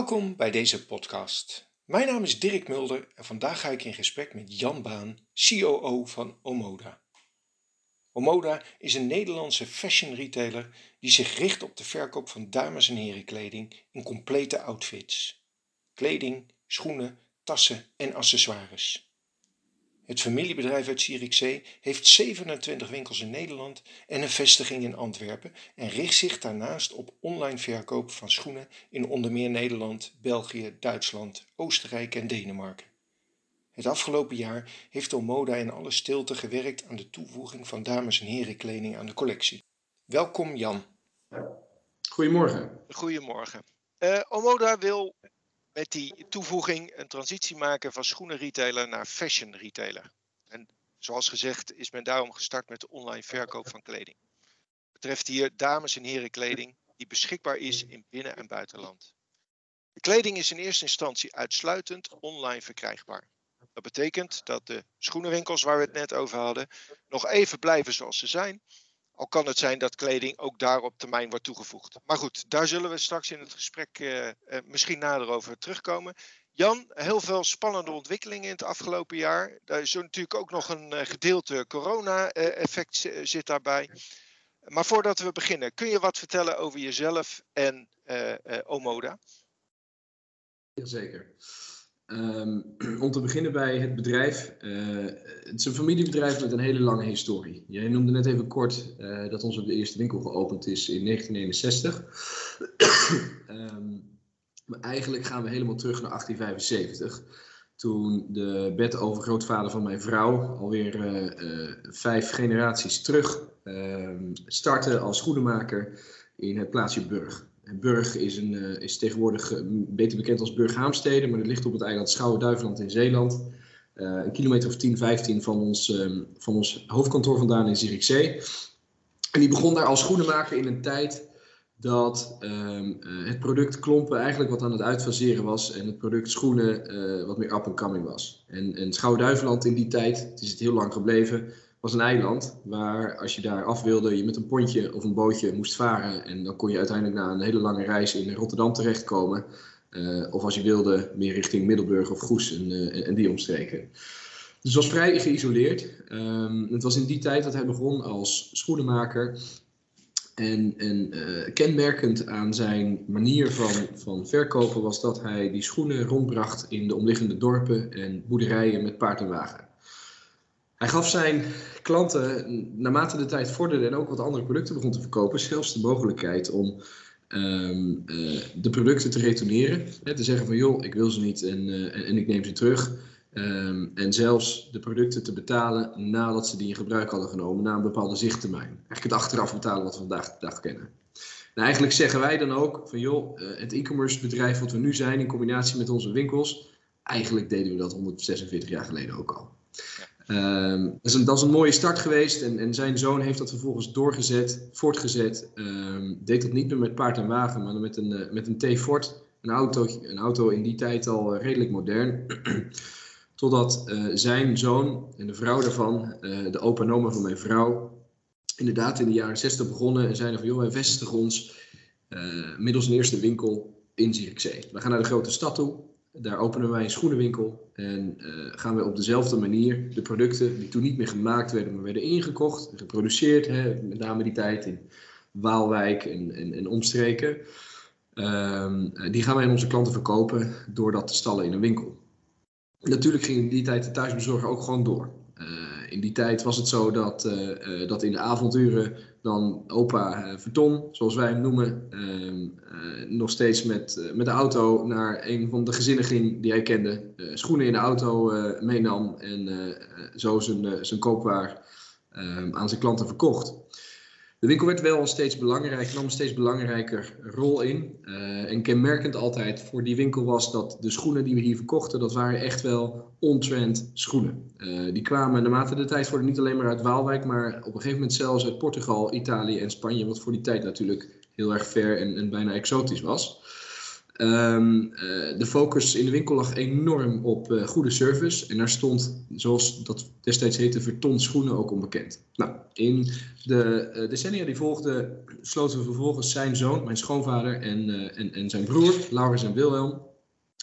Welkom bij deze podcast. Mijn naam is Dirk Mulder en vandaag ga ik in gesprek met Jan Baan, COO van Omoda. Omoda is een Nederlandse fashion retailer die zich richt op de verkoop van dames- en herenkleding in complete outfits. Kleding, schoenen, tassen en accessoires. Het familiebedrijf uit Zierikzee heeft 27 winkels in Nederland en een vestiging in Antwerpen en richt zich daarnaast op online verkoop van schoenen in onder meer Nederland, België, Duitsland, Oostenrijk en Denemarken. Het afgelopen jaar heeft Omoda in alle stilte gewerkt aan de toevoeging van dames- en herenkleding aan de collectie. Welkom Jan. Goedemorgen. Goedemorgen. Uh, Omoda wil met die toevoeging een transitie maken van schoenenretailer naar fashion retailer. En zoals gezegd is men daarom gestart met de online verkoop van kleding. Het betreft hier dames en heren kleding die beschikbaar is in binnen- en buitenland. De kleding is in eerste instantie uitsluitend online verkrijgbaar. Dat betekent dat de schoenenwinkels waar we het net over hadden nog even blijven zoals ze zijn, al kan het zijn dat kleding ook daar op termijn wordt toegevoegd. Maar goed, daar zullen we straks in het gesprek uh, uh, misschien nader over terugkomen. Jan, heel veel spannende ontwikkelingen in het afgelopen jaar. Daar is natuurlijk ook nog een uh, gedeelte corona-effect zit daarbij. Maar voordat we beginnen, kun je wat vertellen over jezelf en Omoda? Jazeker. Um, om te beginnen bij het bedrijf. Uh, het is een familiebedrijf met een hele lange historie. Jij noemde net even kort uh, dat onze eerste winkel geopend is in 1961. um, maar eigenlijk gaan we helemaal terug naar 1875. Toen de bedovergrootvader van mijn vrouw, alweer uh, vijf generaties terug, ehm, startte als schoenenmaker in het plaatsje Burg. Burg is, een, uh, is tegenwoordig uh, beter bekend als Burg Haamstede, maar dat ligt op het eiland Schouwen-Duiveland in Zeeland. Uh, een kilometer of 10, 15 van ons, um, van ons hoofdkantoor vandaan in Zierikzee. En die begon daar als schoenenmaker in een tijd dat um, het product klompen eigenlijk wat aan het uitfaseren was en het product schoenen wat meer up and coming was. En, en Schouwen-Duiveland in die tijd, het is het heel lang gebleven, was een eiland waar als je daar af wilde, je met een pontje of een bootje moest varen. En dan kon je uiteindelijk na een hele lange reis in Rotterdam terechtkomen. Uh, of als je wilde, meer richting Middelburg of Goes en, uh, en die omstreken. Dus het was vrij geïsoleerd. Um, het was in die tijd dat hij begon als schoenenmaker. En, en uh, kenmerkend aan zijn manier van, van verkopen was dat hij die schoenen rondbracht in de omliggende dorpen en boerderijen met paard en wagen. Hij gaf zijn klanten, naarmate de tijd vorderde en ook wat andere producten begon te verkopen, zelfs de mogelijkheid om um, uh, de producten te retourneren. Hè, te zeggen van joh, ik wil ze niet en, uh, en ik neem ze terug. Um, en zelfs de producten te betalen nadat ze die in gebruik hadden genomen, na een bepaalde zichttermijn. Eigenlijk het achteraf betalen wat we vandaag de dag kennen. En eigenlijk zeggen wij dan ook van joh, uh, het e-commerce bedrijf wat we nu zijn in combinatie met onze winkels, eigenlijk deden we dat 146 jaar geleden ook al. Ja. Dat, is een, dat een mooie start geweest en, en zijn zoon heeft dat vervolgens doorgezet, voortgezet. Um, deed dat niet meer met paard en wagen, maar met een, uh, met een T-Ford. Een auto, een auto in die tijd al uh, redelijk modern. Totdat uh, zijn zoon en de vrouw daarvan, de opa en oma van mijn vrouw, inderdaad in de jaren 60 begonnen en zeiden van joh, wij vestigen ons middels een eerste winkel in Zierikzee. We gaan naar de grote stad toe. Daar openen wij een schoenenwinkel en uh, gaan we op dezelfde manier de producten die toen niet meer gemaakt werden, maar werden ingekocht, geproduceerd, hè, met name die tijd in Waalwijk en, en, en omstreken. Um, die gaan wij aan onze klanten verkopen door dat te stallen in een winkel. Natuurlijk ging in die tijd de thuisbezorger ook gewoon door. Uh, in die tijd was het zo dat, uh, dat in de avonduren dan opa Verton, zoals wij hem noemen, uh, nog steeds met, met de auto naar een van de gezinnen ging die hij kende. schoenen in de auto meenam en zo zijn, zijn koopwaar aan zijn klanten verkocht. De winkel werd wel steeds belangrijker, nam een steeds belangrijker rol in. Uh, en kenmerkend altijd voor die winkel was dat de schoenen die we hier verkochten, dat waren echt wel on-trend schoenen. Uh, die kwamen naarmate de tijd voor niet alleen maar uit Waalwijk, maar op een gegeven moment zelfs uit Portugal, Italië en Spanje, wat voor die tijd natuurlijk heel erg ver en, en bijna exotisch was. Ehm, eh, de focus in de winkel lag enorm op uh, goede service. En daar stond, zoals dat destijds heette, verton schoenen ook onbekend. Nou, in de uh, decennia die volgden, sloten vervolgens zijn zoon, mijn schoonvader, en, en, en zijn broer, Laurens en Wilhelm,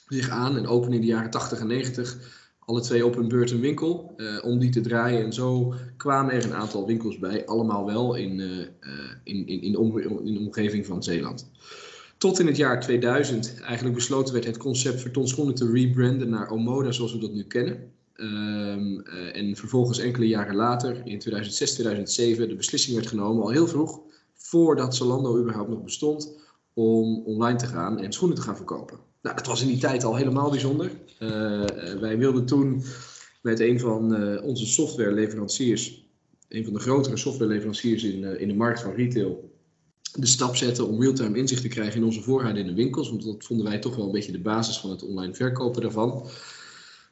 zich aan en openen in de jaren 80 en 90 alle twee op hun beurt een winkel om die te draaien. En zo kwamen er een aantal winkels bij, allemaal wel in, in, in, in de omgeving van Zeeland. Tot in het jaar 2000 eigenlijk besloten werd het concept Verton Schoenen te rebranden naar Omoda zoals we dat nu kennen. Um, uh, en vervolgens enkele jaren later, in 2006, 2007, de beslissing werd genomen, al heel vroeg, voordat Zalando überhaupt nog bestond, om online te gaan en schoenen te gaan verkopen. Nou, dat was in die tijd al helemaal bijzonder. Uh, wij wilden toen met een van onze softwareleveranciers, een van de grotere softwareleveranciers in, in de markt van retail, de stap zetten om real-time inzicht te krijgen in onze voorraden in de winkels. Want dat vonden wij toch wel een beetje de basis van het online verkopen daarvan.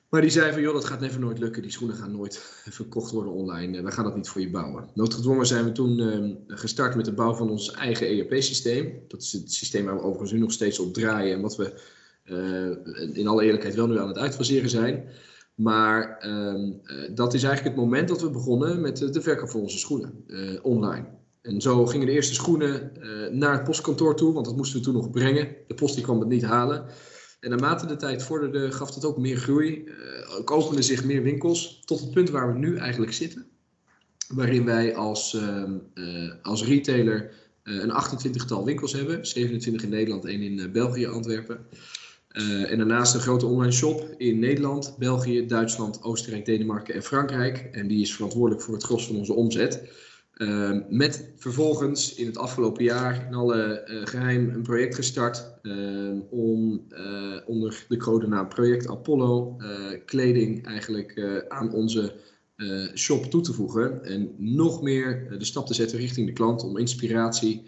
Maar die zei van, joh, dat gaat never nooit lukken. Die schoenen gaan nooit verkocht worden online. We gaan dat niet voor je bouwen. Noodgedwongen zijn we toen uh, gestart met de bouw van ons eigen ERP-systeem. Dat is het systeem waar we overigens nu nog steeds op draaien. En wat we uh, in alle eerlijkheid wel nu aan het uitfaseren zijn. Maar uh, dat is eigenlijk het moment dat we begonnen met de verkoop van onze schoenen online. En zo gingen de eerste schoenen uh, naar het postkantoor toe, want dat moesten we toen nog brengen. De post die kwam het niet halen. En naarmate de tijd vorderde, gaf het ook meer groei. Uh, ook openden zich meer winkels, tot het punt waar we nu eigenlijk zitten. Waarin wij als, uh, als retailer een 28-tal winkels hebben. 27 in Nederland, één in België, Antwerpen. en daarnaast een grote online shop in Nederland, België, Duitsland, Oostenrijk, Denemarken en Frankrijk. En die is verantwoordelijk voor het gros van onze omzet. Uh, met vervolgens in het afgelopen jaar in alle uh, geheim een project gestart uh, om eh, onder de codenaam Project Apollo kleding eigenlijk aan onze shop toe te voegen. En nog meer de stap te zetten richting de klant om inspiratie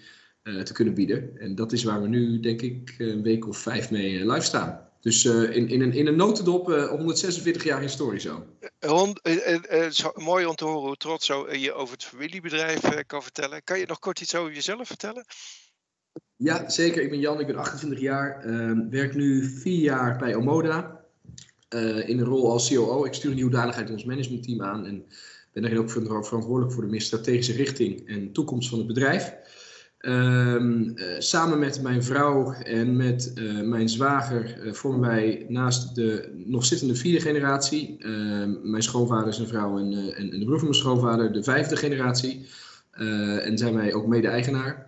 te kunnen bieden. En dat is waar we nu denk ik een week of vijf mee live staan. Dus uh, in, in, een, in een notendop uh, 146 jaar historie zo. Hond, uh, zo. Mooi om te horen hoe trots zo je over het familiebedrijf kan vertellen. Kan je nog kort iets over jezelf vertellen? Ja, zeker. Ik ben Jan, ik ben 28 jaar. Ehm, werk nu vier jaar bij Omoda. in een rol als COO. Ik stuur een nieuwdadigheid in ons managementteam aan. En ben daarin ook verantwoordelijk voor de meer strategische richting en toekomst van het bedrijf. Um, uh, samen met mijn vrouw en met uh, mijn zwager uh, vormen wij naast de nog zittende vierde generatie, ehm, mijn schoonvader, zijn vrouw en, en, en, de broer van mijn schoonvader, de vijfde generatie. en zijn wij ook mede-eigenaar.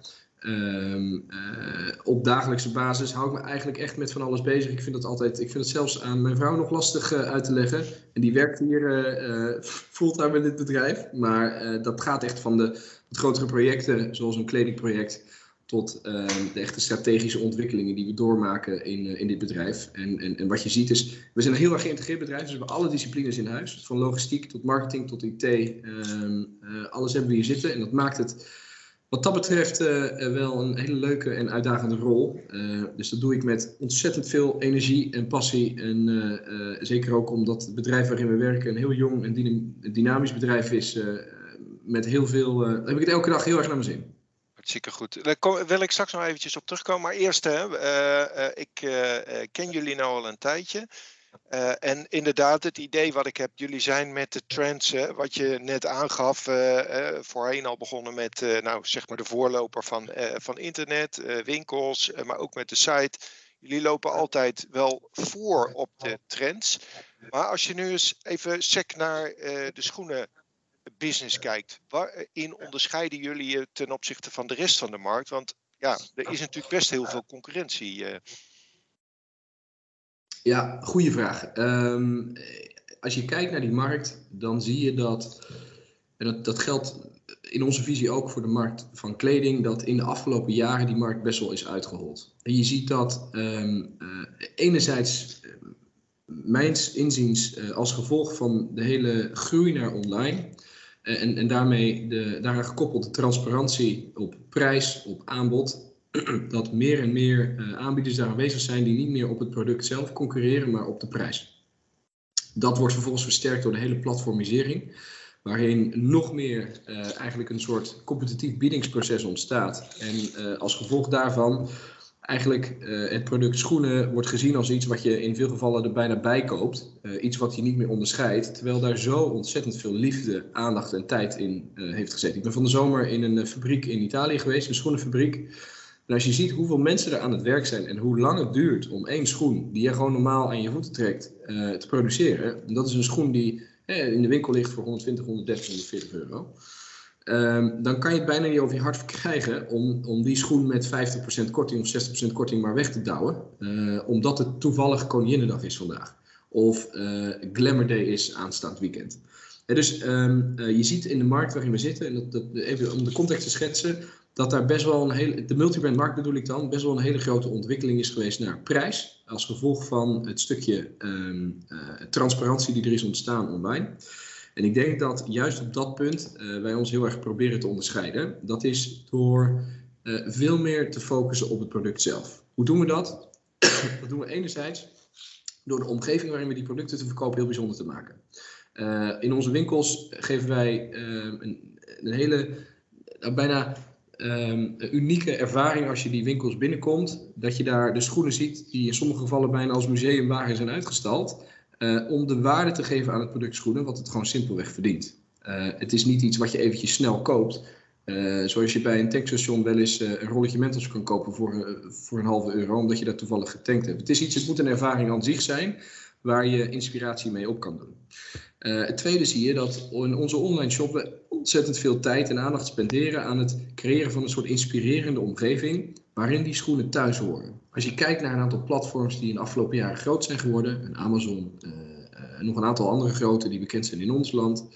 Op dagelijkse basis hou ik me eigenlijk echt met van alles bezig. Ik vind het altijd, ik vind het zelfs aan mijn vrouw nog lastig uit te leggen. En die werkt hier fulltime in dit bedrijf. Maar dat gaat echt van de grotere projecten, zoals een kledingproject, tot uh, de echte strategische ontwikkelingen die we doormaken in, uh, in dit bedrijf. En, en, en wat je ziet is, we zijn een heel erg geïntegreerd bedrijf, dus we hebben alle disciplines in huis. Van logistiek tot marketing tot IT, uh, alles hebben we hier zitten. En dat maakt het wat dat betreft wel een hele leuke en uitdagende rol. dus dat doe ik met ontzettend veel energie en passie. En zeker ook omdat het bedrijf waarin we werken een heel jong en dynamisch bedrijf is met heel veel. Heb ik het elke dag heel erg naar mijn zin. Hartstikke goed. Daar wil ik straks nog eventjes op terugkomen. Maar eerst, hè, ik ken jullie nou al een tijdje. En inderdaad, het idee wat ik heb, jullie zijn met de trends, hè, wat je net aangaf, voorheen al begonnen met nou, zeg maar de voorloper van, van internet, winkels, maar ook met de site. Jullie lopen altijd wel voor op de trends. Maar als je nu eens even sec naar de schoenen business kijkt, waarin onderscheiden jullie je ten opzichte van de rest van de markt? Want ja, er is natuurlijk best heel veel concurrentie. Eh. Ja, goede vraag. Um, als je kijkt naar die markt, dan zie je dat, en dat, dat geldt in onze visie ook voor de markt van kleding, dat in de afgelopen jaren die markt best wel is uitgehold. En je ziet dat um, uh, enerzijds, uh, mijns inziens, uh, als gevolg van de hele groei naar online, eh, en, en daarmee de, daaraan gekoppeld de transparantie op prijs, op aanbod. Dat meer en meer uh, aanbieders daar aanwezig zijn die niet meer op het product zelf concurreren, maar op de prijs. Dat wordt vervolgens versterkt door de hele platformisering, waarin nog meer uh, eigenlijk een soort competitief biedingsproces ontstaat. En als gevolg daarvan eigenlijk het product schoenen wordt gezien als iets wat je in veel gevallen er bijna bij koopt. iets wat je niet meer onderscheidt. Terwijl daar zo ontzettend veel liefde, aandacht en tijd in heeft gezeten. Ik ben van de zomer in een fabriek in Italië geweest, een schoenenfabriek. En als je ziet hoeveel mensen er aan het werk zijn en hoe lang het duurt om één schoen die je gewoon normaal aan je voeten trekt te produceren. En dat is een schoen die in de winkel ligt voor 120, 130, 140 euro. Um, dan kan je het bijna niet over je hart verkrijgen om, om die schoen met 50% korting of 60% korting maar weg te douwen. Uh, omdat het toevallig Koninginnedag is vandaag. Of uh, Glamour Day is aanstaand weekend. En dus uh, je ziet in de markt waarin we zitten, en dat, dat, even om de context te schetsen, dat daar best wel een hele, de multibrandmarkt bedoel ik dan, best wel een hele grote ontwikkeling is geweest naar prijs. Als gevolg van het stukje um, transparantie die er is ontstaan online. En ik denk dat juist op dat punt uh, wij ons heel erg proberen te onderscheiden. Dat is door uh, veel meer te focussen op het product zelf. Hoe doen we dat? dat doen we enerzijds door de omgeving waarin we die producten te verkopen heel bijzonder te maken. In onze winkels geven wij een, een, hele, nou, bijna um, unieke ervaring als je die winkels binnenkomt. Dat je daar de schoenen ziet die in sommige gevallen bijna als museumwagen zijn uitgestald. Uh, om de waarde te geven aan het product schoenen, wat het gewoon simpelweg verdient. Uh, het is niet iets wat je eventjes snel koopt. Uh, zoals je bij een tankstation wel eens een rolletje mentels kan kopen voor, voor een halve euro, omdat je dat toevallig getankt hebt. Het is iets, het moet een ervaring aan zich zijn, waar je inspiratie mee op kan doen. het tweede zie je dat in onze online shop we ontzettend veel tijd en aandacht spenderen aan het creëren van een soort inspirerende omgeving waarin die schoenen thuis horen. Als je kijkt naar een aantal platforms die in de afgelopen jaren groot zijn geworden, een Amazon uh, nog een aantal andere grote die bekend zijn in ons land,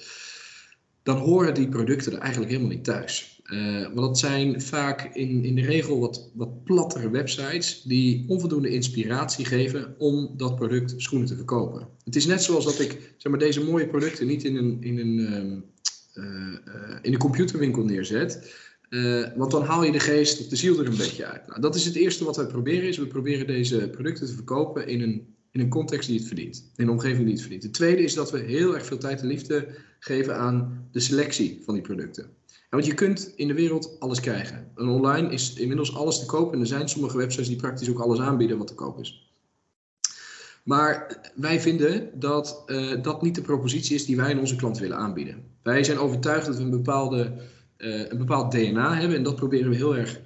dan horen die producten er eigenlijk helemaal niet thuis. Uh, want dat zijn vaak in, in de regel wat, wat plattere websites die onvoldoende inspiratie geven om dat product schoenen te verkopen. Het is net zoals dat ik zeg maar, deze mooie producten niet in een, in een, um, in een computerwinkel neerzet. Want dan haal je de geest of de ziel er een beetje uit. Nou, dat is het eerste wat wij proberen. Is we proberen deze producten te verkopen in een, in een context die het verdient. In een omgeving die het verdient. Het tweede is dat we heel erg veel tijd en liefde geven aan de selectie van die producten. En want je kunt in de wereld alles krijgen. En online is inmiddels alles te koop. En er zijn sommige websites die praktisch ook alles aanbieden wat te koop is. Maar wij vinden dat uh, dat niet de propositie is die wij aan onze klant willen aanbieden. Wij zijn overtuigd dat we een bepaalde uh, een bepaald DNA hebben. En dat proberen we heel erg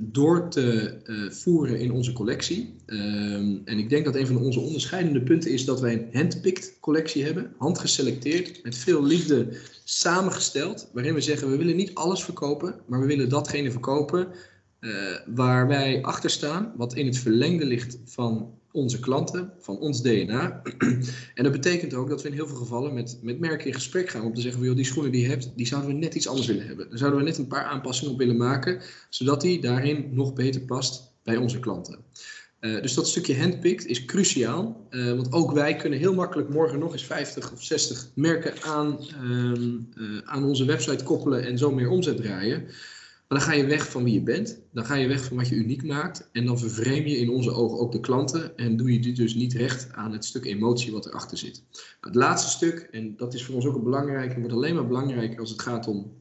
door te uh, voeren in onze collectie. Um, en ik denk dat een van onze onderscheidende punten is dat wij een handpicked collectie hebben, handgeselecteerd, met veel liefde samengesteld, waarin we zeggen we willen niet alles verkopen, maar we willen datgene verkopen uh, waar wij achter staan, wat in het verlengde ligt van onze klanten, van ons DNA. en dat betekent ook dat we in heel veel gevallen met, met merken in gesprek gaan om te zeggen, joh, die schoenen die je hebt, die zouden we net iets anders willen hebben. Daar zouden we net een paar aanpassingen op willen maken, zodat die daarin nog beter past bij onze klanten. Uh, dus dat stukje handpicked is cruciaal, uh, want ook wij kunnen heel makkelijk morgen nog eens 50 of 60 merken aan, uh, aan onze website koppelen en zo meer omzet draaien. Maar dan ga je weg van wie je bent. Dan ga je weg van wat je uniek maakt. En dan vervreem je in onze ogen ook de klanten. En doe je dit dus niet recht aan het stuk emotie wat erachter zit. Het laatste stuk, en dat is voor ons ook een belangrijk, en wordt alleen maar belangrijker als het gaat om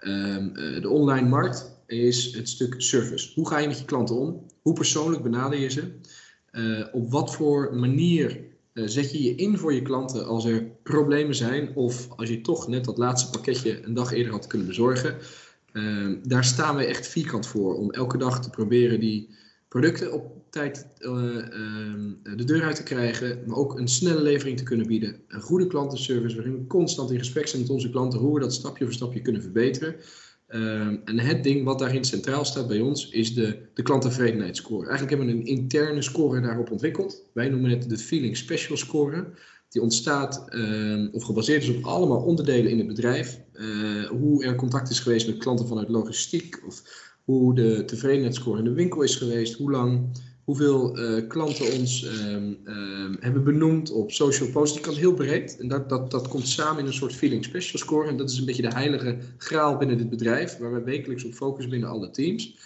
um, de online markt, is het stuk service. Hoe ga je met je klanten om? Hoe persoonlijk benader je ze? Uh, op wat voor manier uh, zet je je in voor je klanten als er problemen zijn? Of als je toch net dat laatste pakketje een dag eerder had kunnen bezorgen? Uh, daar staan we echt vierkant voor om elke dag te proberen die producten op tijd uh, uh, de deur uit te krijgen, maar ook een snelle levering te kunnen bieden. Een goede klantenservice waarin we constant in gesprek zijn met onze klanten hoe we dat stapje voor stapje kunnen verbeteren. Ehm, en het ding wat daarin centraal staat bij ons is de, de klanttevredenheidsscore. Eigenlijk hebben we een interne score daarop ontwikkeld. Wij noemen het de Feeling Special Score. Die ontstaat uh, of gebaseerd is op allemaal onderdelen in het bedrijf. Uh, hoe er contact is geweest met klanten vanuit logistiek. Of hoe de tevredenheidsscore in de winkel is geweest. Hoe lang, hoeveel uh, klanten ons um, um, hebben benoemd op social posts. Die kan heel breed. En dat, dat, dat komt samen in een soort feeling special score. En dat is een beetje de heilige graal binnen dit bedrijf. Waar we wekelijks op focussen binnen alle teams.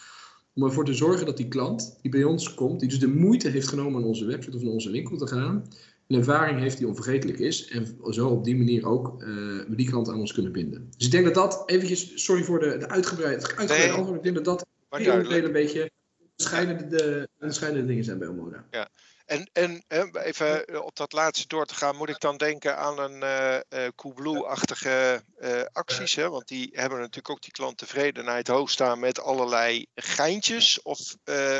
Om ervoor te zorgen dat die klant die bij ons komt. Die dus de moeite heeft genomen aan onze website of naar onze winkel te gaan een ervaring heeft die onvergetelijk is. En zo op die manier ook uh, die klant aan ons kunnen binden. Dus ik denk dat dat eventjes, sorry voor de, de uitgebreide, uitgebreide nee, antwoord, ik denk dat dat heel een beetje onderscheidende, de, onderscheidende dingen zijn bij Omoda. Ja. En, en even op dat laatste door te gaan, moet ik dan denken aan een uh, uh, Coolblue-achtige uh, acties? Hè? Want die hebben natuurlijk ook die klanttevredenheid hoog staan met allerlei geintjes. Of uh,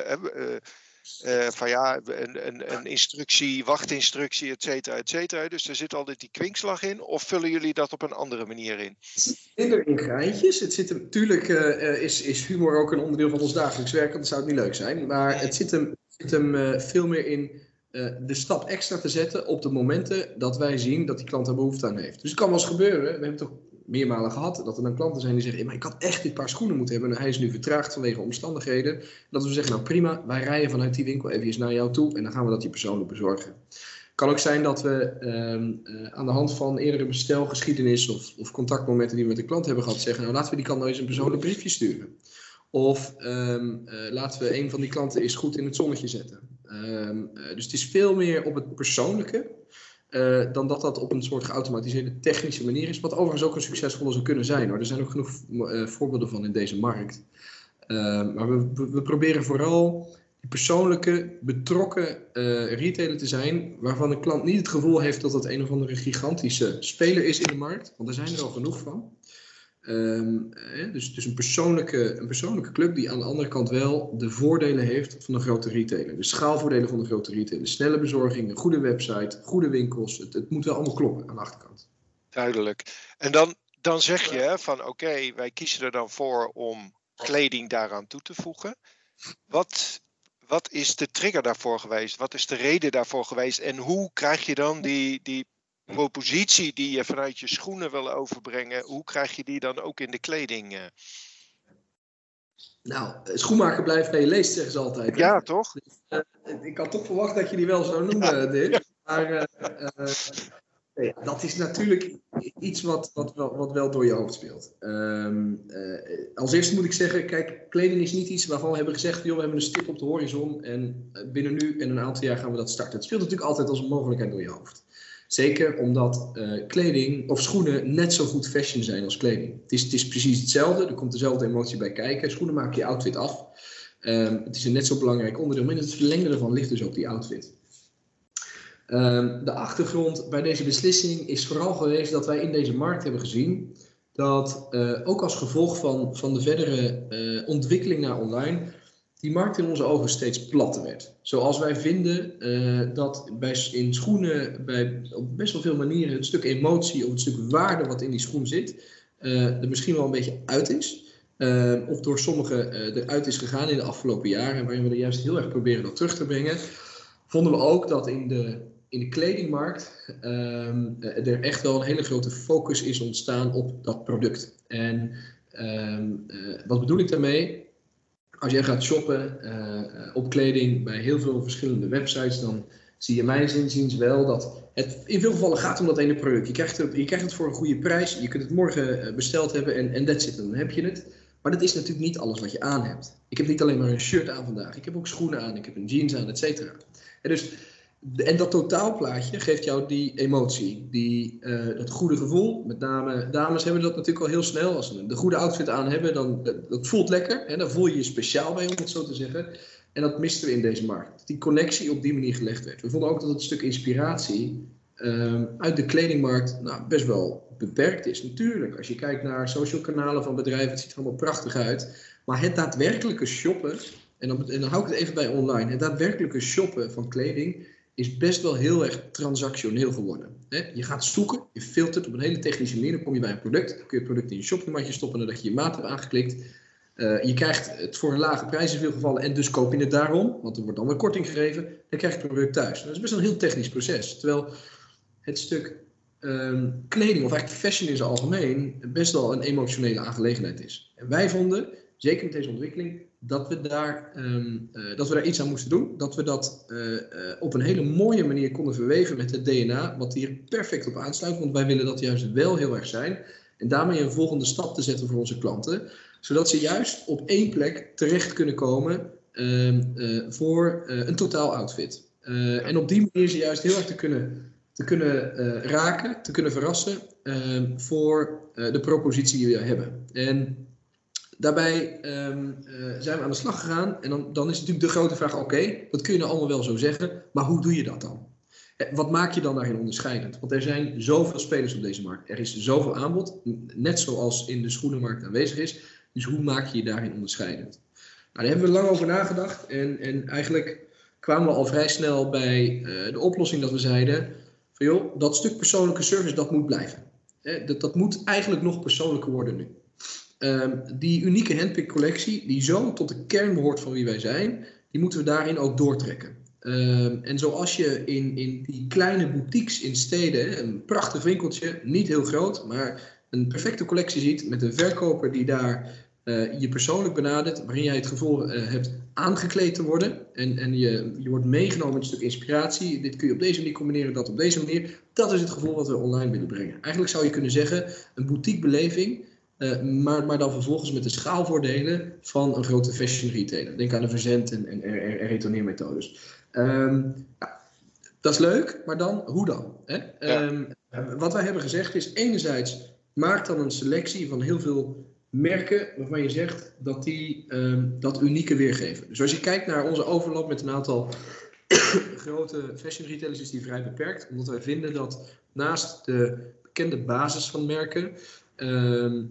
van ja, een, een, een, instructie, wachtinstructie, et cetera, et cetera. Dus er zit altijd die kwinkslag in. Of vullen jullie dat op een andere manier in? Minder in geintjes. Het zit hem, natuurlijk uh, is, is humor ook een onderdeel van ons dagelijks werk. Dat zou het niet leuk zijn. Maar het zit hem, zit hem uh, veel meer in de stap extra te zetten op de momenten dat wij zien dat die klant er behoefte aan heeft. Dus het kan wel eens gebeuren. We hebben toch meermalen gehad. Dat er dan klanten zijn die zeggen: maar ik had echt dit paar schoenen moeten hebben. En hij is nu vertraagd vanwege omstandigheden. Dat we zeggen: Nou prima, wij rijden vanuit die winkel even naar jou toe. En dan gaan we dat die persoonlijk bezorgen. Het kan ook zijn dat we ehm, uh, aan de hand van eerdere bestelgeschiedenis of, of, contactmomenten die we met de klant hebben gehad, zeggen: Nou laten we die klant nou eens een persoonlijk briefje sturen. Of um, uh, laten we een van die klanten eens goed in het zonnetje zetten. Um, uh, dus het is veel meer op het persoonlijke. Uh, dan dat dat op een soort geautomatiseerde technische manier is. Wat overigens ook een succesvolle zou kunnen zijn hoor. Er zijn ook genoeg uh, voorbeelden van in deze markt. Uh, maar we, we, we, proberen vooral die persoonlijke, betrokken retailer te zijn. Waarvan de klant niet het gevoel heeft dat dat een of andere gigantische speler is in de markt. Want er zijn er al genoeg van. Um, dus dus een, persoonlijke, een persoonlijke club die aan de andere kant wel de voordelen heeft van een grote retailer. De schaalvoordelen van de grote retailer. Snelle bezorging, een goede website, goede winkels. Het, het moet wel allemaal kloppen aan de achterkant. Duidelijk. En dan, dan zeg je van oké, okay, wij kiezen er dan voor om kleding daaraan toe te voegen. Wat, wat is de trigger daarvoor geweest? Wat is de reden daarvoor geweest? En hoe krijg je dan die, die propositie die je vanuit je schoenen wil overbrengen, hoe krijg je die dan ook in de kleding? Uh? Nou, schoenmaker blijft bij je leest, zeggen ze altijd. Ja, hè? toch? Dus, uh, ik had toch verwacht dat je die wel zou noemen, ja. Dick. Maar uh, nee, dat is natuurlijk iets wat, wat, wel, wat wel door je hoofd speelt. Um, als eerste moet ik zeggen, kijk, kleding is niet iets waarvan we hebben gezegd, joh, we hebben een stip op de horizon en binnen nu en een aantal jaar gaan we dat starten. Het speelt natuurlijk altijd als een mogelijkheid door je hoofd. Zeker omdat uh, kleding of schoenen net zo goed fashion zijn als kleding. Het is, het is precies hetzelfde, er komt dezelfde emotie bij kijken. Schoenen maken je outfit af. Um, het is een net zo belangrijk onderdeel, maar in het verlengde ervan ligt dus ook die outfit. Um, de achtergrond bij deze beslissing is vooral geweest dat wij in deze markt hebben gezien dat uh, ook als gevolg van, van de verdere uh, ontwikkeling naar online die markt in onze ogen steeds platter werd. Zoals wij vinden uh, dat bij, in schoenen bij, op best wel veel manieren het stuk emotie of het stuk waarde wat in die schoen zit, uh, er misschien wel een beetje uit is. Uh, of door sommigen eruit is gegaan in de afgelopen jaren, waarin we er juist heel erg proberen dat terug te brengen. Vonden we ook dat in de, in de kledingmarkt ehm, er echt wel een hele grote focus is ontstaan op dat product. En ehm, wat bedoel ik daarmee? Als jij gaat shoppen uh, op kleding bij heel veel verschillende websites, dan zie je mijn zinziens wel dat het in veel gevallen gaat om dat ene product. Je krijgt, het, je krijgt het voor een goede prijs, je kunt het morgen eh, besteld hebben en, en that's it, dan heb je het. Maar dat is natuurlijk niet alles wat je aan hebt. Ik heb niet alleen maar een shirt aan vandaag, ik heb ook schoenen aan, ik heb een jeans aan, et cetera. En dus en dat totaalplaatje geeft jou die emotie, die, uh, dat goede gevoel. Met name dames hebben dat natuurlijk al heel snel. Als ze de goede outfit aan hebben, dan dat, voelt lekker. Hè? Dan voel je je speciaal bij, om het zo te zeggen. En dat misten we in deze markt. Die connectie op die manier gelegd werd. We vonden ook dat het stuk inspiratie uh, uit de kledingmarkt nou, best wel beperkt is. Natuurlijk, als je kijkt naar social kanalen van bedrijven, het ziet er allemaal prachtig uit. Maar het daadwerkelijke shoppen, en en dan hou ik het even bij online, het daadwerkelijke shoppen van kleding is best wel heel erg transactioneel geworden. Je gaat zoeken, je filtert op een hele technische manier, dan kom je bij een product, dan kun je het product in je shoppingmatje stoppen nadat je je maat hebt aangeklikt. Uh, je krijgt het voor een lage prijs in veel gevallen en dus koop je het daarom, want er wordt dan weer korting gegeven, dan krijg je het product thuis. Dat is best een heel technisch proces. Terwijl het stuk um, kleding, of eigenlijk fashion in zijn algemeen, best wel een emotionele aangelegenheid is. En wij vonden, zeker met deze ontwikkeling, dat we, daar, um, uh, dat we daar iets aan moesten doen. Dat we dat uh, uh, op een hele mooie manier konden verweven met het DNA, wat hier perfect op aansluit. Want wij willen dat juist wel heel erg zijn. En daarmee een volgende stap te zetten voor onze klanten. Zodat ze juist op één plek terecht kunnen komen uh, voor een totaal outfit. en op die manier ze juist heel erg te kunnen, te kunnen raken, te kunnen verrassen voor de propositie die we hebben. En daarbij ehm, eh, zijn we aan de slag gegaan. En dan, dan is natuurlijk de grote vraag: oké, dat kun je nou allemaal wel zo zeggen, maar hoe doe je dat dan? Eh, wat maak je dan daarin onderscheidend? Want er zijn zoveel spelers op deze markt. Er is zoveel aanbod, net zoals in de schoenenmarkt aanwezig is. Dus hoe maak je je daarin onderscheidend? Nou, daar hebben we lang over nagedacht. En, en eigenlijk kwamen we al vrij snel bij uh, de oplossing dat we zeiden: van joh, dat stuk persoonlijke service dat moet blijven. dat, dat moet eigenlijk nog persoonlijker worden nu. Um, die unieke handpick collectie, die zo tot de kern behoort van wie wij zijn, die moeten we daarin ook doortrekken. Um, en zoals je in, in die kleine boutiques in steden, een prachtig winkeltje, niet heel groot, maar een perfecte collectie ziet met een verkoper die daar uh, je persoonlijk benadert, waarin jij het gevoel uh, hebt aangekleed te worden en, en je, je wordt meegenomen met een stuk inspiratie. Dit kun je op deze manier combineren, dat op deze manier. Dat is het gevoel wat we online willen brengen. Eigenlijk zou je kunnen zeggen, een boutique beleving uh, maar, maar dan vervolgens met de schaalvoordelen van een grote fashion retailer. Denk aan de verzend- en, en, en retourneermethodes. Um, ja, dat is leuk, maar dan, hoe dan? Hè? Ja. Um, wat wij hebben gezegd is, enerzijds, maak dan een selectie van heel veel merken waarvan je zegt dat die um, dat unieke weergeven. Dus als je kijkt naar onze overlap met een aantal grote fashion retailers, is die vrij beperkt. Omdat wij vinden dat naast de bekende basis van merken,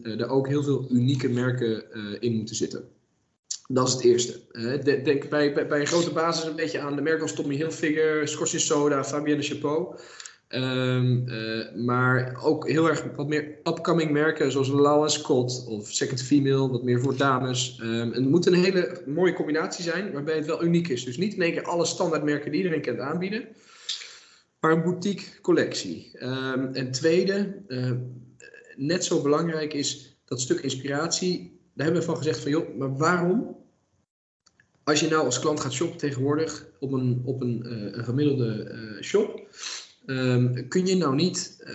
er ook heel veel unieke merken uh, in moeten zitten. Dat is het eerste. Denk bij, bij, een grote basis een beetje aan de merken als Tommy Hilfiger, Scotch Soda, Fabienne Chapeau. Um, uh, maar ook heel erg wat meer upcoming merken zoals Lau Scott of Second Female, wat meer voor dames. Um, en het moet een hele mooie combinatie zijn waarbij het wel uniek is. Dus niet in één keer alle standaardmerken die iedereen kent aanbieden, maar een boutique collectie. En tweede, net zo belangrijk is dat stuk inspiratie. Daar hebben we van gezegd van joh, maar waarom? Als je nou als klant gaat shoppen tegenwoordig op een, op een, uh, een gemiddelde uh, shop, um, kun je nou niet uh,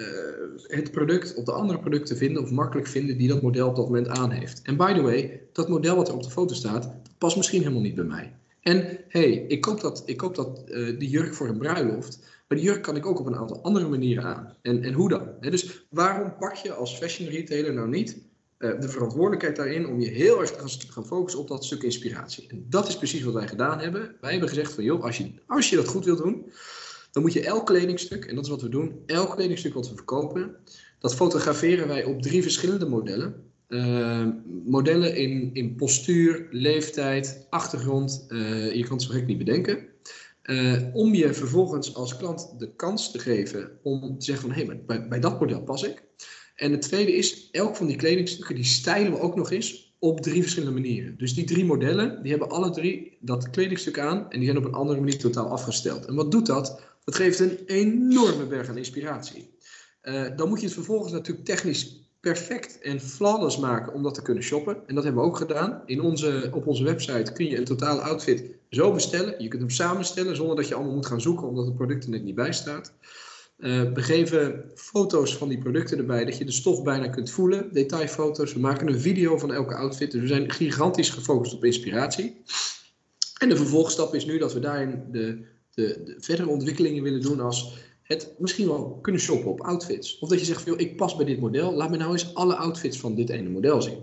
het product of de andere producten vinden of makkelijk vinden die dat model op dat moment aan heeft. En by the way, dat model wat er op de foto staat, past misschien helemaal niet bij mij. En hey, ik koop, dat, ik koop dat, die jurk voor een bruiloft. Maar die jurk kan ik ook op een aantal andere manieren aan. En, en hoe dan? Dus waarom pak je als fashion retailer nou niet uh, de verantwoordelijkheid daarin om je heel erg te gaan, focussen op dat stuk inspiratie? En dat is precies wat wij gedaan hebben. Wij hebben gezegd van joh, als je, als je dat goed wilt doen, dan moet je elk kledingstuk, en dat is wat we doen, elk kledingstuk wat we verkopen, dat fotograferen wij op drie verschillende modellen. Uh, modellen in, in postuur, leeftijd, achtergrond, uh, je kan het zo gek niet bedenken. Uh, om je vervolgens als klant de kans te geven om te zeggen van hé, hey, bij, bij dat model pas ik. En het tweede is, elk van die kledingstukken die stijlen we ook nog eens op drie verschillende manieren. Dus die drie modellen, die hebben alle drie dat kledingstuk aan en die zijn op een andere manier totaal afgesteld. En wat doet dat? Dat geeft een enorme berg aan inspiratie. Uh, dan moet je het vervolgens natuurlijk technisch perfect en flawless maken om dat te kunnen shoppen. En dat hebben we ook gedaan. In onze, op onze website kun je een totale outfit zo bestellen. Je kunt hem samenstellen zonder dat je allemaal moet gaan zoeken omdat het product er net niet bij staat. Uh, we geven foto's van die producten erbij, dat je de stof bijna kunt voelen. Detailfoto's. We maken een video van elke outfit. Dus we zijn gigantisch gefocust op inspiratie. En de vervolgstap is nu dat we daarin de, de, de verdere ontwikkelingen willen doen als het misschien wel kunnen shoppen op outfits. Of dat je zegt, ik pas bij dit model, laat me nou eens alle outfits van dit ene model zien.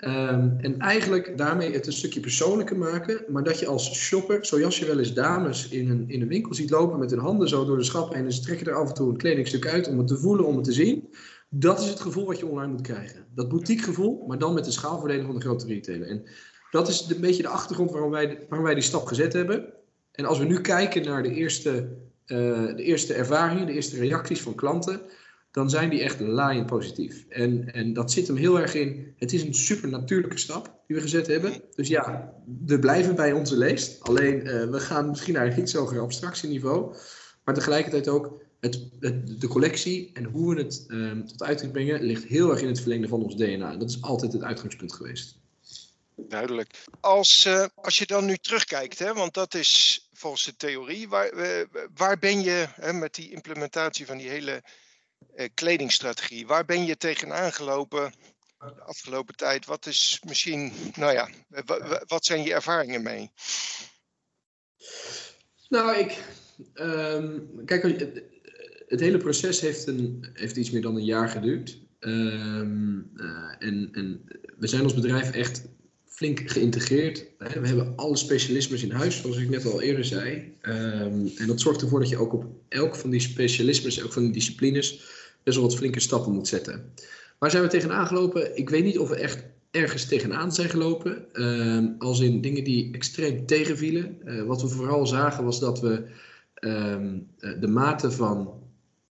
Um, en eigenlijk daarmee het een stukje persoonlijker maken, maar dat je als shopper, zoals je wel eens dames in een, in een winkel ziet lopen met hun handen zo door de schappen en ze trekken er af en toe een kledingstuk uit om het te voelen, om het te zien. Dat is het gevoel wat je online moet krijgen. Dat boutique gevoel, maar dan met de schaalverdeling van de grote retailer. En dat is een beetje de achtergrond waarom wij, waarom wij die stap gezet hebben. En als we nu kijken naar de eerste de eerste ervaringen, de eerste reacties van klanten, dan zijn die echt laaiend positief. En, en dat zit hem heel erg in, het is een super natuurlijke stap die we gezet hebben. Dus ja, we blijven bij onze leest. Alleen uh, we gaan misschien naar een iets hoger abstractieniveau. Maar tegelijkertijd ook het, het, de collectie en hoe we het um, tot uiting brengen, ligt heel erg in het verlengde van ons DNA. Dat is altijd het uitgangspunt geweest. Duidelijk. Als, uh, als je dan nu terugkijkt, hè, want dat is volgens de theorie, waar, waar ben je hè, met die implementatie van die hele uh, kledingstrategie, waar ben je tegenaan gelopen de afgelopen tijd? Wat is misschien, nou ja, wat zijn je ervaringen mee? Nou, ik, um, kijk, het, hele proces heeft, een, heeft iets meer dan een jaar geduurd. Um, uh, en, en we zijn als bedrijf echt flink geïntegreerd. We hebben alle specialismes in huis, zoals ik net al eerder zei. Ehm, en dat zorgt ervoor dat je ook op elk van die specialismes, elk van die disciplines, best wel wat flinke stappen moet zetten. Waar zijn we tegenaan gelopen? Ik weet niet of we echt ergens tegenaan zijn gelopen. Ehm, als in dingen die extreem tegenvielen. Uh, wat we vooral zagen was dat we ehm, eh, de mate van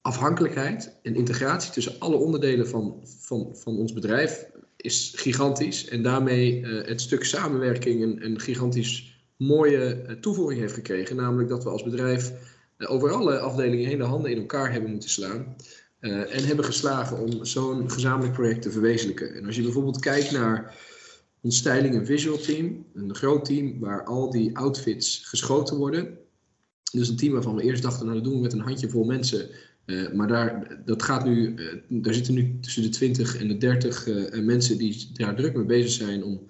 afhankelijkheid en integratie tussen alle onderdelen van, van, van ons bedrijf is gigantisch. En daarmee uh, het stuk samenwerking een, een gigantisch mooie toevoeging heeft gekregen. Namelijk dat we als bedrijf over alle afdelingen heen de handen in elkaar hebben moeten slaan. En hebben geslagen om zo'n gezamenlijk project te verwezenlijken. En als je bijvoorbeeld kijkt naar ons styling en visual team, een groot team waar al die outfits geschoten worden. Dus een team waarvan we eerst dachten, nou dat doen we met een handjevol mensen. Uh, maar daar, dat gaat nu, uh, daar zitten nu tussen de 20 en de 30 mensen die daar druk mee bezig zijn om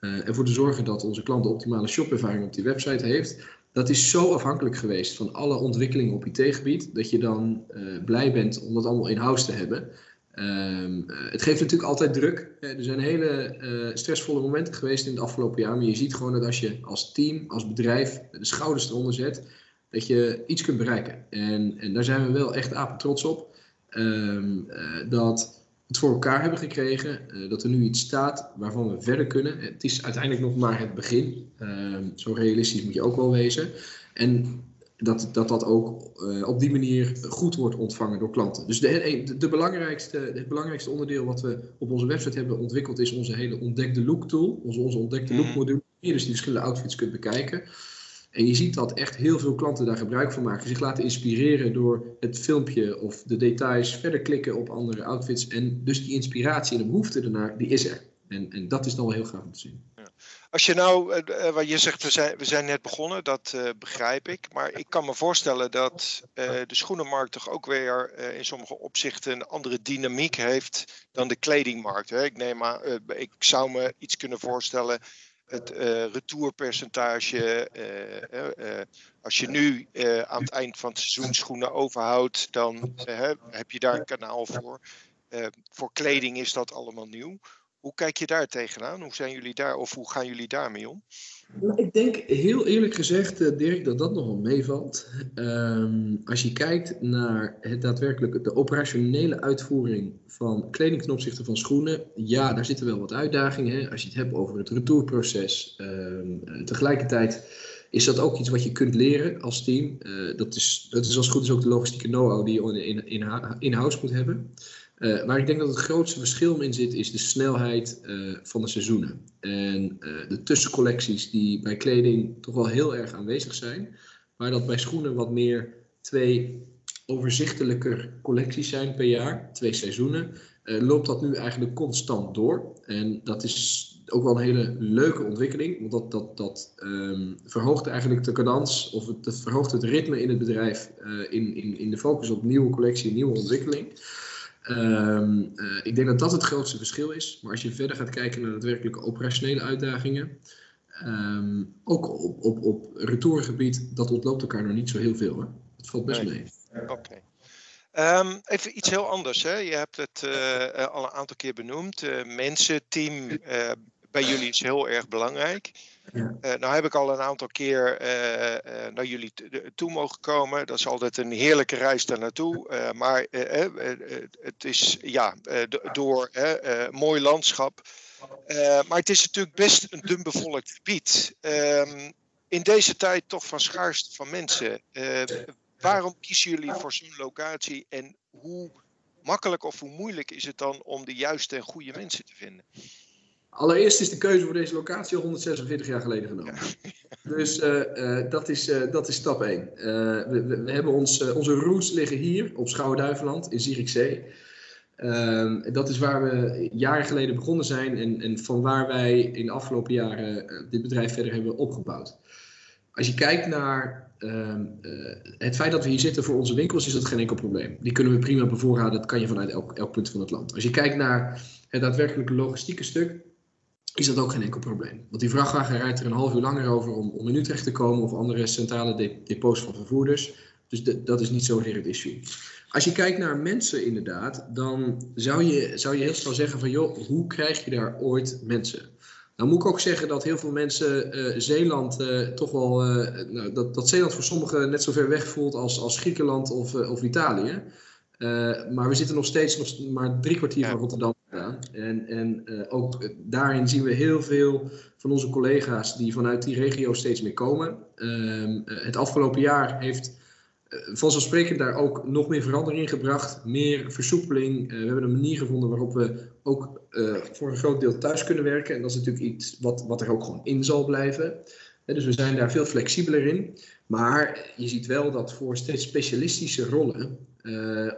ervoor te zorgen dat onze klant de optimale shopervaring op die website heeft dat is zo afhankelijk geweest van alle ontwikkelingen op IT-gebied, dat je dan blij bent om dat allemaal in-house te hebben. Um, het geeft natuurlijk altijd druk. Er zijn hele stressvolle momenten geweest in het afgelopen jaar, maar je ziet gewoon dat als je als team, als bedrijf de schouders eronder zet, dat je iets kunt bereiken. En, en daar zijn we wel echt apen trots op. Um, uh, dat het voor elkaar hebben gekregen. Uh, dat er nu iets staat waarvan we verder kunnen. Het is uiteindelijk nog maar het begin. Uh, zo realistisch moet je ook wel wezen. En dat dat, dat ook uh, op die manier goed wordt ontvangen door klanten. Dus de, de, de, belangrijkste, het belangrijkste onderdeel wat we op onze website hebben ontwikkeld is onze hele ontdekte look tool. Onze, onze ontdekte look module. Hier dus die verschillende outfits kunt bekijken. En je ziet dat echt heel veel klanten daar gebruik van maken. Zich laten inspireren door het filmpje of de details, verder klikken op andere outfits. En dus die inspiratie en de behoefte ernaar, die is er. En, en dat is dan wel heel gaaf om te zien. Als je nou, uh, wat je zegt, we zijn, we zijn net begonnen, dat uh, begrijp ik. Maar ik kan me voorstellen dat de schoenenmarkt toch ook weer in sommige opzichten een andere dynamiek heeft dan de kledingmarkt. Hè? Ik neem aan, ik zou me iets kunnen voorstellen het uh, retourpercentage. Uh, uh, als je nu aan het eind van het seizoen schoenen overhoudt, dan heb je daar een kanaal voor. voor kleding is dat allemaal nieuw. Hoe kijk je daar tegenaan? Hoe zijn jullie daar of hoe gaan jullie daarmee om? Nou, ik denk heel eerlijk gezegd, uh, Dirk, dat dat nogal meevalt. Um, als je kijkt naar het daadwerkelijke, de operationele uitvoering van kleding ten opzichte van schoenen, ja, daar zitten wel wat uitdagingen. Hè? Als je het hebt over het retourproces. Um, tegelijkertijd is dat ook iets wat je kunt leren als team. Uh, dat, is, dat is als goed is ook de logistieke know-how die je in, in, in-house moet hebben. Uh, maar ik denk dat het grootste verschil in zit, is de snelheid uh, van de seizoenen. En uh, de tussencollecties die bij kleding toch wel heel erg aanwezig zijn. Maar dat bij schoenen wat meer twee overzichtelijker collecties zijn per jaar, twee seizoenen, loopt dat nu eigenlijk constant door. En dat is ook wel een hele leuke ontwikkeling, want dat, dat, dat um, verhoogt eigenlijk de cadans, of het, het, verhoogt het ritme in het bedrijf in, in, in de focus op nieuwe collectie, nieuwe ontwikkeling. Um, uh, ik denk dat dat het grootste verschil is. Maar als je verder gaat kijken naar daadwerkelijke operationele uitdagingen, um, ook op, op, op retourgebied, dat ontloopt elkaar nog niet zo heel veel. Hè? Het valt best nee. mee. Oké. Okay. Um, even iets heel anders. Hè? Je hebt het uh, al een aantal keer benoemd. Uh, mensen, team bij jullie is heel erg belangrijk. Ja. Uh, nou heb ik al een aantal keer uh, uh, naar jullie toe mogen komen. Dat is altijd een heerlijke reis daar naartoe. maar het is ja, door mooi landschap. maar het is natuurlijk best een dun bevolkt gebied. Ehm, in deze tijd toch van schaarste van mensen. waarom kiezen jullie voor zo'n locatie en hoe makkelijk of hoe moeilijk is het dan om de juiste en goede mensen te vinden? Allereerst is de keuze voor deze locatie al 146 jaar geleden genomen. Dus uh, uh, dat, is, uh, dat is stap 1. We, we, we, hebben ons, onze roots liggen hier op Schouwen-Duiveland in Zierikzee. Ehm, dat is waar we jaren geleden begonnen zijn en, en van waar wij in de afgelopen jaren dit bedrijf verder hebben opgebouwd. Als je kijkt naar ehm, het feit dat we hier zitten voor onze winkels, is dat geen enkel probleem. Die kunnen we prima bevoorraden, dat kan je vanuit elk, elk punt van het land. Als je kijkt naar het daadwerkelijke logistieke stuk, is dat ook geen enkel probleem. Want die vrachtwagen rijdt er een half uur langer over om, om in Utrecht te komen of andere centrale depots van vervoerders. Dus dat is niet zozeer het issue. Als je kijkt naar mensen inderdaad, dan zou je, zou je heel snel zeggen van joh, hoe krijg je daar ooit mensen? Nou moet ik ook zeggen dat heel veel mensen uh, Zeeland uh, toch wel, uh, nou, dat, dat Zeeland voor sommigen net zo ver weg voelt als, als Griekenland of, of Italië. maar we zitten nog steeds nog maar drie kwartier van Rotterdam En, en ook daarin zien we heel veel van onze collega's die vanuit die regio steeds meer komen. Ehm, het afgelopen jaar heeft vanzelfsprekend daar ook nog meer verandering in gebracht. Meer versoepeling. we hebben een manier gevonden waarop we ook voor een groot deel thuis kunnen werken. En dat is natuurlijk iets wat, wat er ook gewoon in zal blijven. dus we zijn daar veel flexibeler in. Maar je ziet wel dat voor steeds specialistische rollen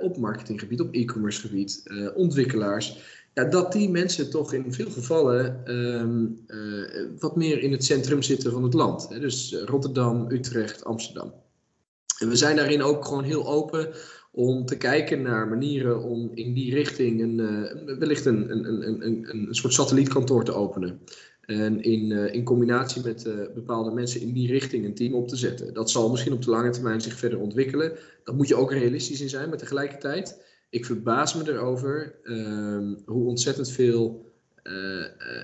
op marketinggebied, op e-commerce gebied, ontwikkelaars, ja, dat die mensen toch in veel gevallen um, wat meer in het centrum zitten van het land. dus Rotterdam, Utrecht, Amsterdam. En we zijn daarin ook gewoon heel open om te kijken naar manieren om in die richting een, uh, wellicht een, een, een, een, een soort satellietkantoor te openen. En in, uh, in combinatie met bepaalde mensen in die richting een team op te zetten. Dat zal misschien op de lange termijn zich verder ontwikkelen. Daar moet je ook realistisch in zijn, maar tegelijkertijd, ik verbaas me erover uh, hoe ontzettend veel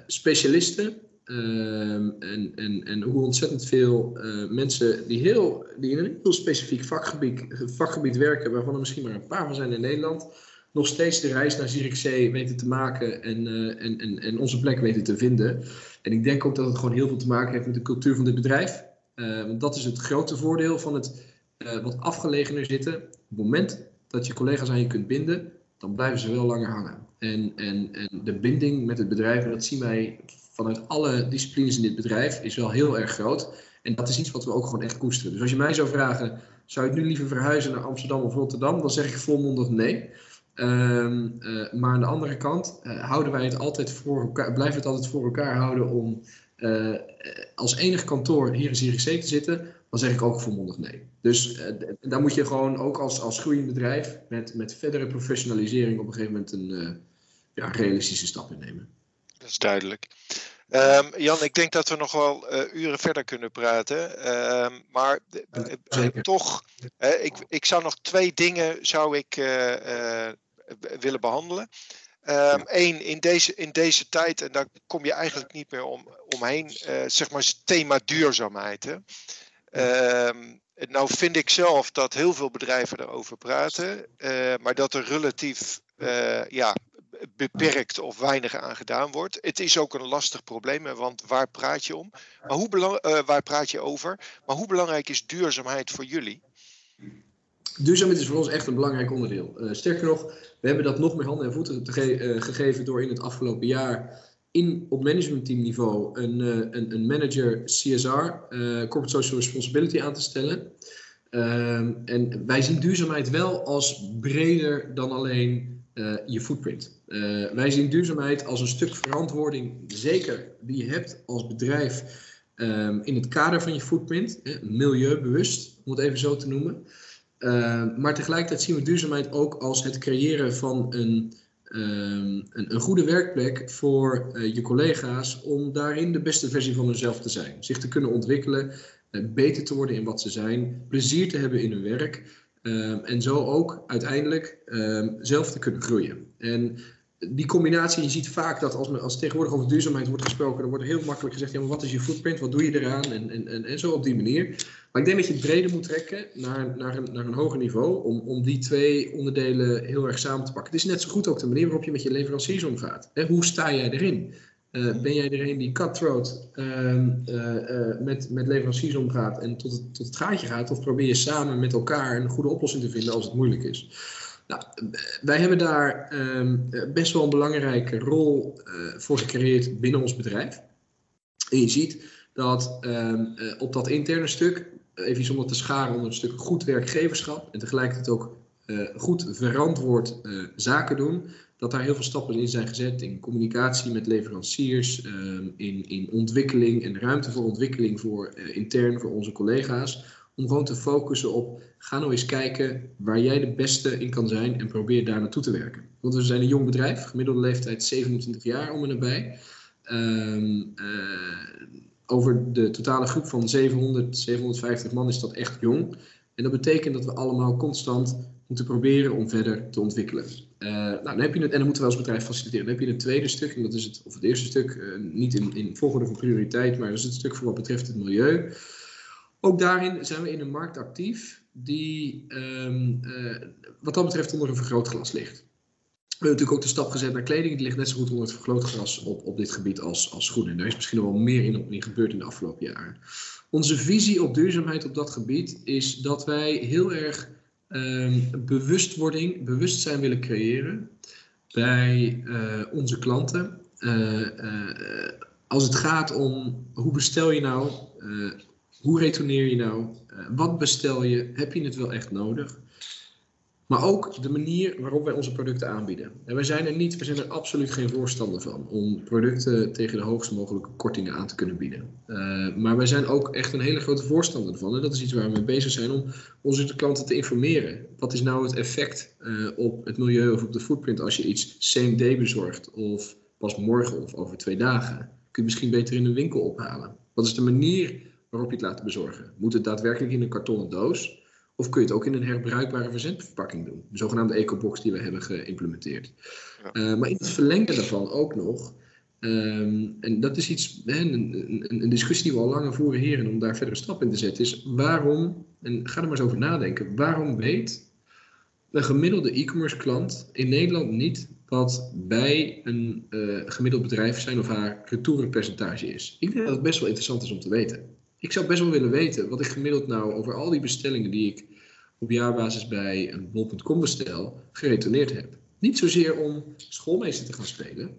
specialisten Ehm, en, en, en hoe ontzettend veel uh, mensen die, heel, die in een heel specifiek vakgebied, vakgebied werken, waarvan er misschien maar een paar van zijn in Nederland, nog steeds de reis naar Zierikzee weten te maken en, en, en, en onze plek weten te vinden. En ik denk ook dat het gewoon heel veel te maken heeft met de cultuur van dit bedrijf. Want dat is het grote voordeel van het wat afgelegener zitten. Op het moment dat je collega's aan je kunt binden, dan blijven ze wel langer hangen. En, en, en de binding met het bedrijf, en dat zien wij vanuit alle disciplines in dit bedrijf is wel heel erg groot. En dat is iets wat we ook gewoon echt koesteren. Dus als je mij zou vragen, zou ik nu liever verhuizen naar Amsterdam of Rotterdam? Dan zeg ik volmondig nee. Ehm, eh, maar aan de andere kant uh, houden wij het altijd voor elkaar, blijven het altijd voor elkaar houden om uh, als enig kantoor hier in Zierikzee te zitten, dan zeg ik ook volmondig nee. Dus daar moet je gewoon ook als, als groeiend bedrijf met, met verdere professionalisering op een gegeven moment een ja, realistische stap in nemen. Dat is duidelijk. Um, Jan, ik denk dat we nog wel uh, uren verder kunnen praten. Um, maar uh, toch, ik, ik zou nog twee dingen zou ik, uh, willen behandelen. Um, Eén, in deze, in deze tijd, en daar kom je eigenlijk niet meer om, omheen, zeg maar het thema duurzaamheid. Hè? Nou vind ik zelf dat heel veel bedrijven erover praten, maar dat er relatief ja, beperkt of weinig aan gedaan wordt. Het is ook een lastig probleem, want waar praat je om? Maar hoe belang, uh, waar praat je over? Maar hoe belangrijk is duurzaamheid voor jullie? Duurzaamheid is voor ons echt een belangrijk onderdeel. Sterker nog, we hebben dat nog meer handen en voeten te ge gegeven door in het afgelopen jaar in, op managementteamniveau een, een, een manager CSR, Corporate Social Responsibility, aan te stellen. Ehm, en wij zien duurzaamheid wel als breder dan alleen uh, je footprint. Uh, wij zien duurzaamheid als een stuk verantwoording, zeker die je hebt als bedrijf um, in het kader van je footprint, milieubewust, om het even zo te noemen. Uh, maar tegelijkertijd zien we duurzaamheid ook als het creëren van een, um, een, een, goede werkplek voor uh, je collega's om daarin de beste versie van hunzelf te zijn. Zich te kunnen ontwikkelen, beter te worden in wat ze zijn, plezier te hebben in hun werk. Um, en zo ook uiteindelijk um, zelf te kunnen groeien. En die combinatie, je ziet vaak dat als, als tegenwoordig over duurzaamheid wordt gesproken, dan wordt heel makkelijk gezegd, ja, maar wat is je footprint, wat doe je eraan en, en, en, en zo op die manier. Maar ik denk dat je het breder moet trekken naar, naar, een, naar een hoger niveau om, om die twee onderdelen heel erg samen te pakken. Het is net zo goed ook de manier waarop je met je leveranciers omgaat. Hè, hoe sta jij erin? Uh, ben jij er een die cutthroat uh, uh, met, met leveranciers omgaat en tot het, tot het gaatje gaat? Of probeer je samen met elkaar een goede oplossing te vinden als het moeilijk is? Nou, wij hebben daar um, best wel een belangrijke rol voor gecreëerd binnen ons bedrijf. En je ziet dat um, op dat interne stuk, even zonder te scharen onder een stuk goed werkgeverschap en tegelijkertijd ook goed verantwoord zaken doen, dat daar heel veel stappen in zijn gezet in communicatie met leveranciers, ehm, in, in ontwikkeling en ruimte voor ontwikkeling voor intern voor onze collega's. Om gewoon te focussen op, ga nou eens kijken waar jij de beste in kan zijn en probeer daar naartoe te werken. Want we zijn een jong bedrijf, gemiddelde leeftijd 27 jaar om en nabij. Um, uh, over de totale groep van 700, 750 man is dat echt jong. En dat betekent dat we allemaal constant moeten proberen om verder te ontwikkelen. Uh, nou, dan heb je het, en dan moeten we als bedrijf faciliteren. Dan heb je het tweede stuk, en dat is het, of het eerste stuk, uh, niet in, in volgorde van prioriteit, maar dat is het stuk voor wat betreft het milieu. Ook daarin zijn we in een markt actief die um, uh, wat dat betreft onder een vergrootglas ligt. We hebben natuurlijk ook de stap gezet naar kleding. Die ligt net zo goed onder het vergrootglas op, op dit gebied als, als schoenen. En daar is misschien wel meer in, in gebeurd in de afgelopen jaren. Onze visie op duurzaamheid op dat gebied is dat wij heel erg um, bewustwording, bewustzijn willen creëren bij uh, onze klanten. Uh, als het gaat om hoe bestel je nou, hoe retourneer je nou, wat bestel je, heb je het wel echt nodig? Maar ook de manier waarop wij onze producten aanbieden. En wij zijn er niet, we zijn er absoluut geen voorstander van om producten tegen de hoogste mogelijke kortingen aan te kunnen bieden. Uh, maar wij zijn ook echt een hele grote voorstander van. En dat is iets waar we mee bezig zijn om onze klanten te informeren. Wat is nou het effect uh, op het milieu of op de footprint als je iets same day bezorgt of pas morgen of over twee dagen? Kun je misschien beter in een winkel ophalen. Wat is de manier waarop je het laat bezorgen? Moet het daadwerkelijk in een kartonnen doos? Of kun je het ook in een herbruikbare verzendverpakking doen? De zogenaamde ecobox die we hebben geïmplementeerd. Ja. Uh, maar in het verlengde daarvan ook nog. Um, en dat is iets, een, een, een, discussie die we al langer voeren hier en om daar verder een stap in te zetten, is waarom, en ga er maar eens over nadenken, waarom weet een gemiddelde e-commerce klant in Nederland niet wat bij een uh, gemiddeld bedrijf zijn of haar retourenpercentage is? Ik denk dat het best wel interessant is om te weten ik zou best wel willen weten wat ik gemiddeld nou over al die bestellingen die ik op jaarbasis bij een bol.com bestel, geretourneerd heb. Niet zozeer om schoolmeester te gaan spelen,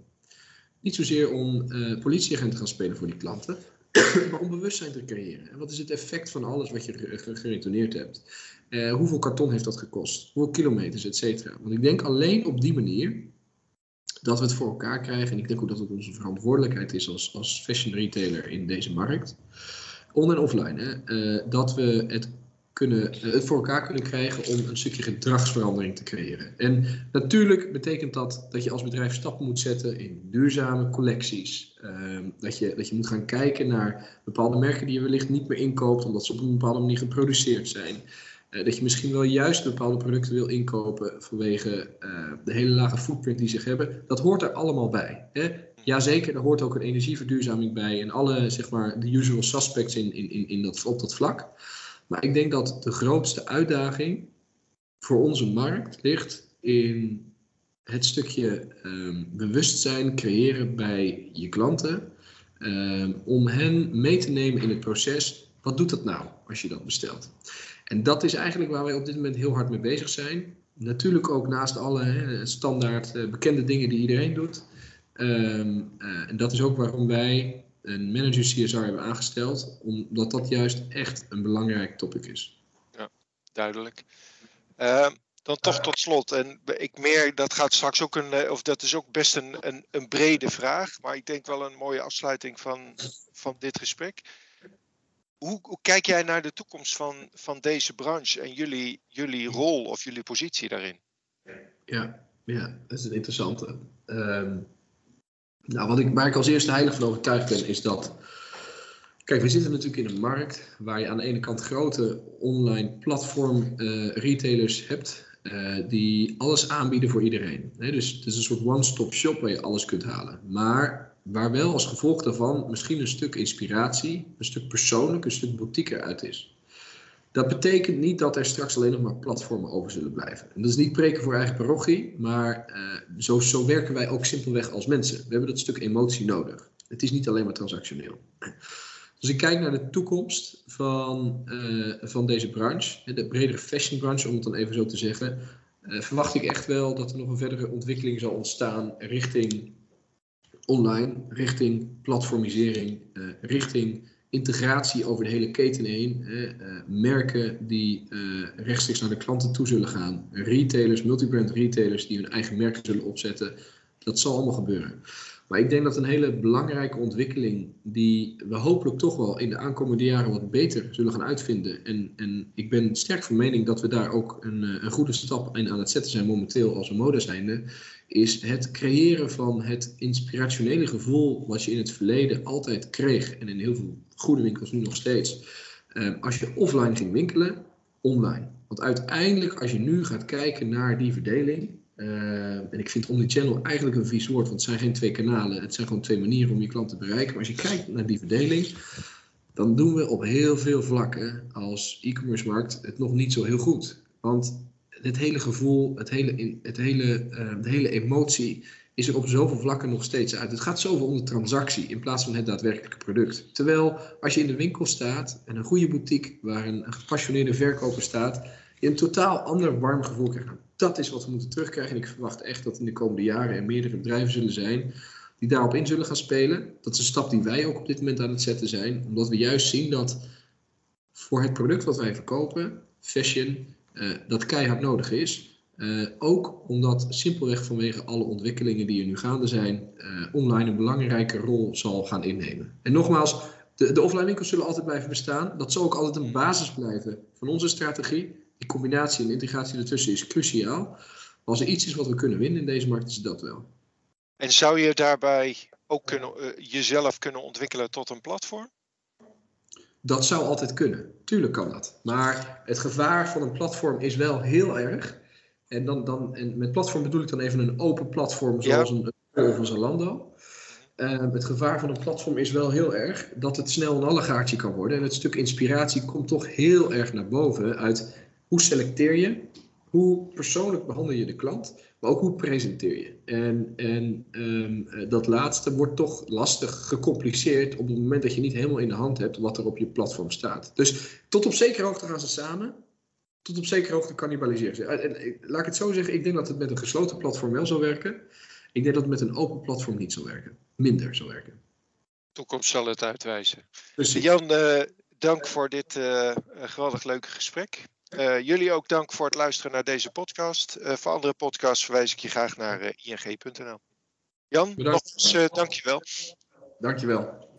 niet zozeer om uh, politieagent te gaan spelen voor die klanten, maar om bewustzijn te creëren. En wat is het effect van alles wat je geretourneerd hebt? Uh, hoeveel karton heeft dat gekost? Hoeveel kilometers, et cetera? Want ik denk alleen op die manier dat we het voor elkaar krijgen. En ik denk ook dat het onze verantwoordelijkheid is als, als fashion retailer in deze markt on- en offline, hè, uh, dat we het, kunnen, uh, het voor elkaar kunnen krijgen om een stukje gedragsverandering te creëren. En natuurlijk betekent dat dat je als bedrijf stappen moet zetten in duurzame collecties. Uh, dat, je, dat je moet gaan kijken naar bepaalde merken die je wellicht niet meer inkoopt omdat ze op een bepaalde manier geproduceerd zijn. Uh, dat je misschien wel juist bepaalde producten wil inkopen vanwege de hele lage footprint die ze hebben. Dat hoort er allemaal bij. Hè? Jazeker, er hoort ook een energieverduurzaming bij en alle, zeg maar, de usual suspects in, in, in dat, op dat vlak. Maar ik denk dat de grootste uitdaging voor onze markt ligt in het stukje um, bewustzijn creëren bij je klanten. Um, om hen mee te nemen in het proces. Wat doet dat nou als je dat bestelt? En dat is eigenlijk waar wij op dit moment heel hard mee bezig zijn. Natuurlijk ook naast alle standaard uh, bekende dingen die iedereen doet. Um, uh, en dat is ook waarom wij een manager CSR hebben aangesteld, omdat dat juist echt een belangrijk topic is. Ja, duidelijk. Uh, dan toch tot slot, en ik meer, dat gaat straks ook een, eh, of dat is ook best een, een, een brede vraag, maar ik denk wel een mooie afsluiting van, van dit gesprek. Hoe, hoe, kijk jij naar de toekomst van, van deze branche en jullie, jullie rol of jullie positie daarin? Ja, ja dat is een interessante. Um, nou, wat ik, waar ik als eerste heilig van overtuigd ben, is dat. Kijk, we zitten natuurlijk in een markt waar je aan de ene kant grote online platform uh, retailers hebt. Uh, die alles aanbieden voor iedereen. Dus het is een soort one-stop shop waar je alles kunt halen. Maar waar wel als gevolg daarvan misschien een stuk inspiratie, een stuk persoonlijk, een stuk boutique eruit is. Dat betekent niet dat er straks alleen nog maar platformen over zullen blijven. En dat is niet preken voor eigen parochie, maar uh, zo, zo werken wij ook simpelweg als mensen. We hebben dat stuk emotie nodig. Het is niet alleen maar transactioneel. Als ik kijk naar de toekomst van, uh, van deze branche, de bredere fashion branche om het dan even zo te zeggen, uh, verwacht ik echt wel dat er nog een verdere ontwikkeling zal ontstaan richting online, richting platformisering, richting integratie over de hele keten heen. Uh, merken die uh, rechtstreeks naar de klanten toe zullen gaan. Retailers, multibrand retailers die hun eigen merken zullen opzetten. Dat zal allemaal gebeuren. Maar ik denk dat een hele belangrijke ontwikkeling, die we hopelijk toch wel in de aankomende jaren wat beter zullen gaan uitvinden. En, en ik ben sterk van mening dat we daar ook een, een goede stap in aan het zetten zijn momenteel als een mode is het creëren van het inspirationele gevoel wat je in het verleden altijd kreeg en in heel veel goede winkels nu nog steeds. Uh, als je offline ging winkelen, online. Want uiteindelijk, als je nu gaat kijken naar die verdeling, uh, en ik vind omnichannel eigenlijk een vies woord, want het zijn geen twee kanalen, het zijn gewoon twee manieren om je klant te bereiken. Maar als je kijkt naar die verdeling, dan doen we op heel veel vlakken als e-commerce markt het nog niet zo heel goed. Want het hele gevoel, het hele, het hele, uh, de hele emotie is er op zoveel vlakken nog steeds uit. Het gaat zoveel om de transactie in plaats van het daadwerkelijke product. Terwijl als je in de winkel staat en een goede boutique waar een, een gepassioneerde verkoper staat, je een totaal ander warm gevoel krijgt. Dat is wat we moeten terugkrijgen. En ik verwacht echt dat in de komende jaren er meerdere bedrijven zullen zijn die daarop in zullen gaan spelen. Dat is een stap die wij ook op dit moment aan het zetten zijn. Omdat we juist zien dat voor het product wat wij verkopen, fashion, uh, dat keihard nodig is. Uh, ook omdat simpelweg vanwege alle ontwikkelingen die er nu gaande zijn, uh, online een belangrijke rol zal gaan innemen. En nogmaals, de, de offline winkels zullen altijd blijven bestaan. Dat zal ook altijd een basis blijven van onze strategie. Die combinatie en integratie ertussen is cruciaal. Als er iets is wat we kunnen winnen in deze markt, is dat wel. En zou je daarbij ook kunnen, uh, jezelf kunnen ontwikkelen tot een platform? Dat zou altijd kunnen. Tuurlijk kan dat. Maar het gevaar van een platform is wel heel erg en, dan, dan, en met platform bedoel ik dan even een open platform zoals ja. een of een Zalando. Uh, het gevaar van een platform is wel heel erg dat het snel een allegaartje kan worden. En het stuk inspiratie komt toch heel erg naar boven uit hoe selecteer je, hoe persoonlijk behandel je de klant, maar ook hoe presenteer je. En, en um, dat laatste wordt toch lastig gecompliceerd op het moment dat je niet helemaal in de hand hebt wat er op je platform staat. Dus tot op zekere hoogte gaan ze samen tot op zekere hoogte cannibaliseren. En, en, laat ik het zo zeggen, ik denk dat het met een gesloten platform wel zou werken. Ik denk dat het met een open platform niet zou werken. Minder zou werken. Toekomst zal het uitwijzen. Precies. Jan, uh, dank voor dit uh, geweldig leuke gesprek. Uh, jullie ook dank voor het luisteren naar deze podcast. voor andere podcasts verwijs ik je graag naar ing.nl. Jan, Bedankt. nogmaals dankjewel. Dankjewel.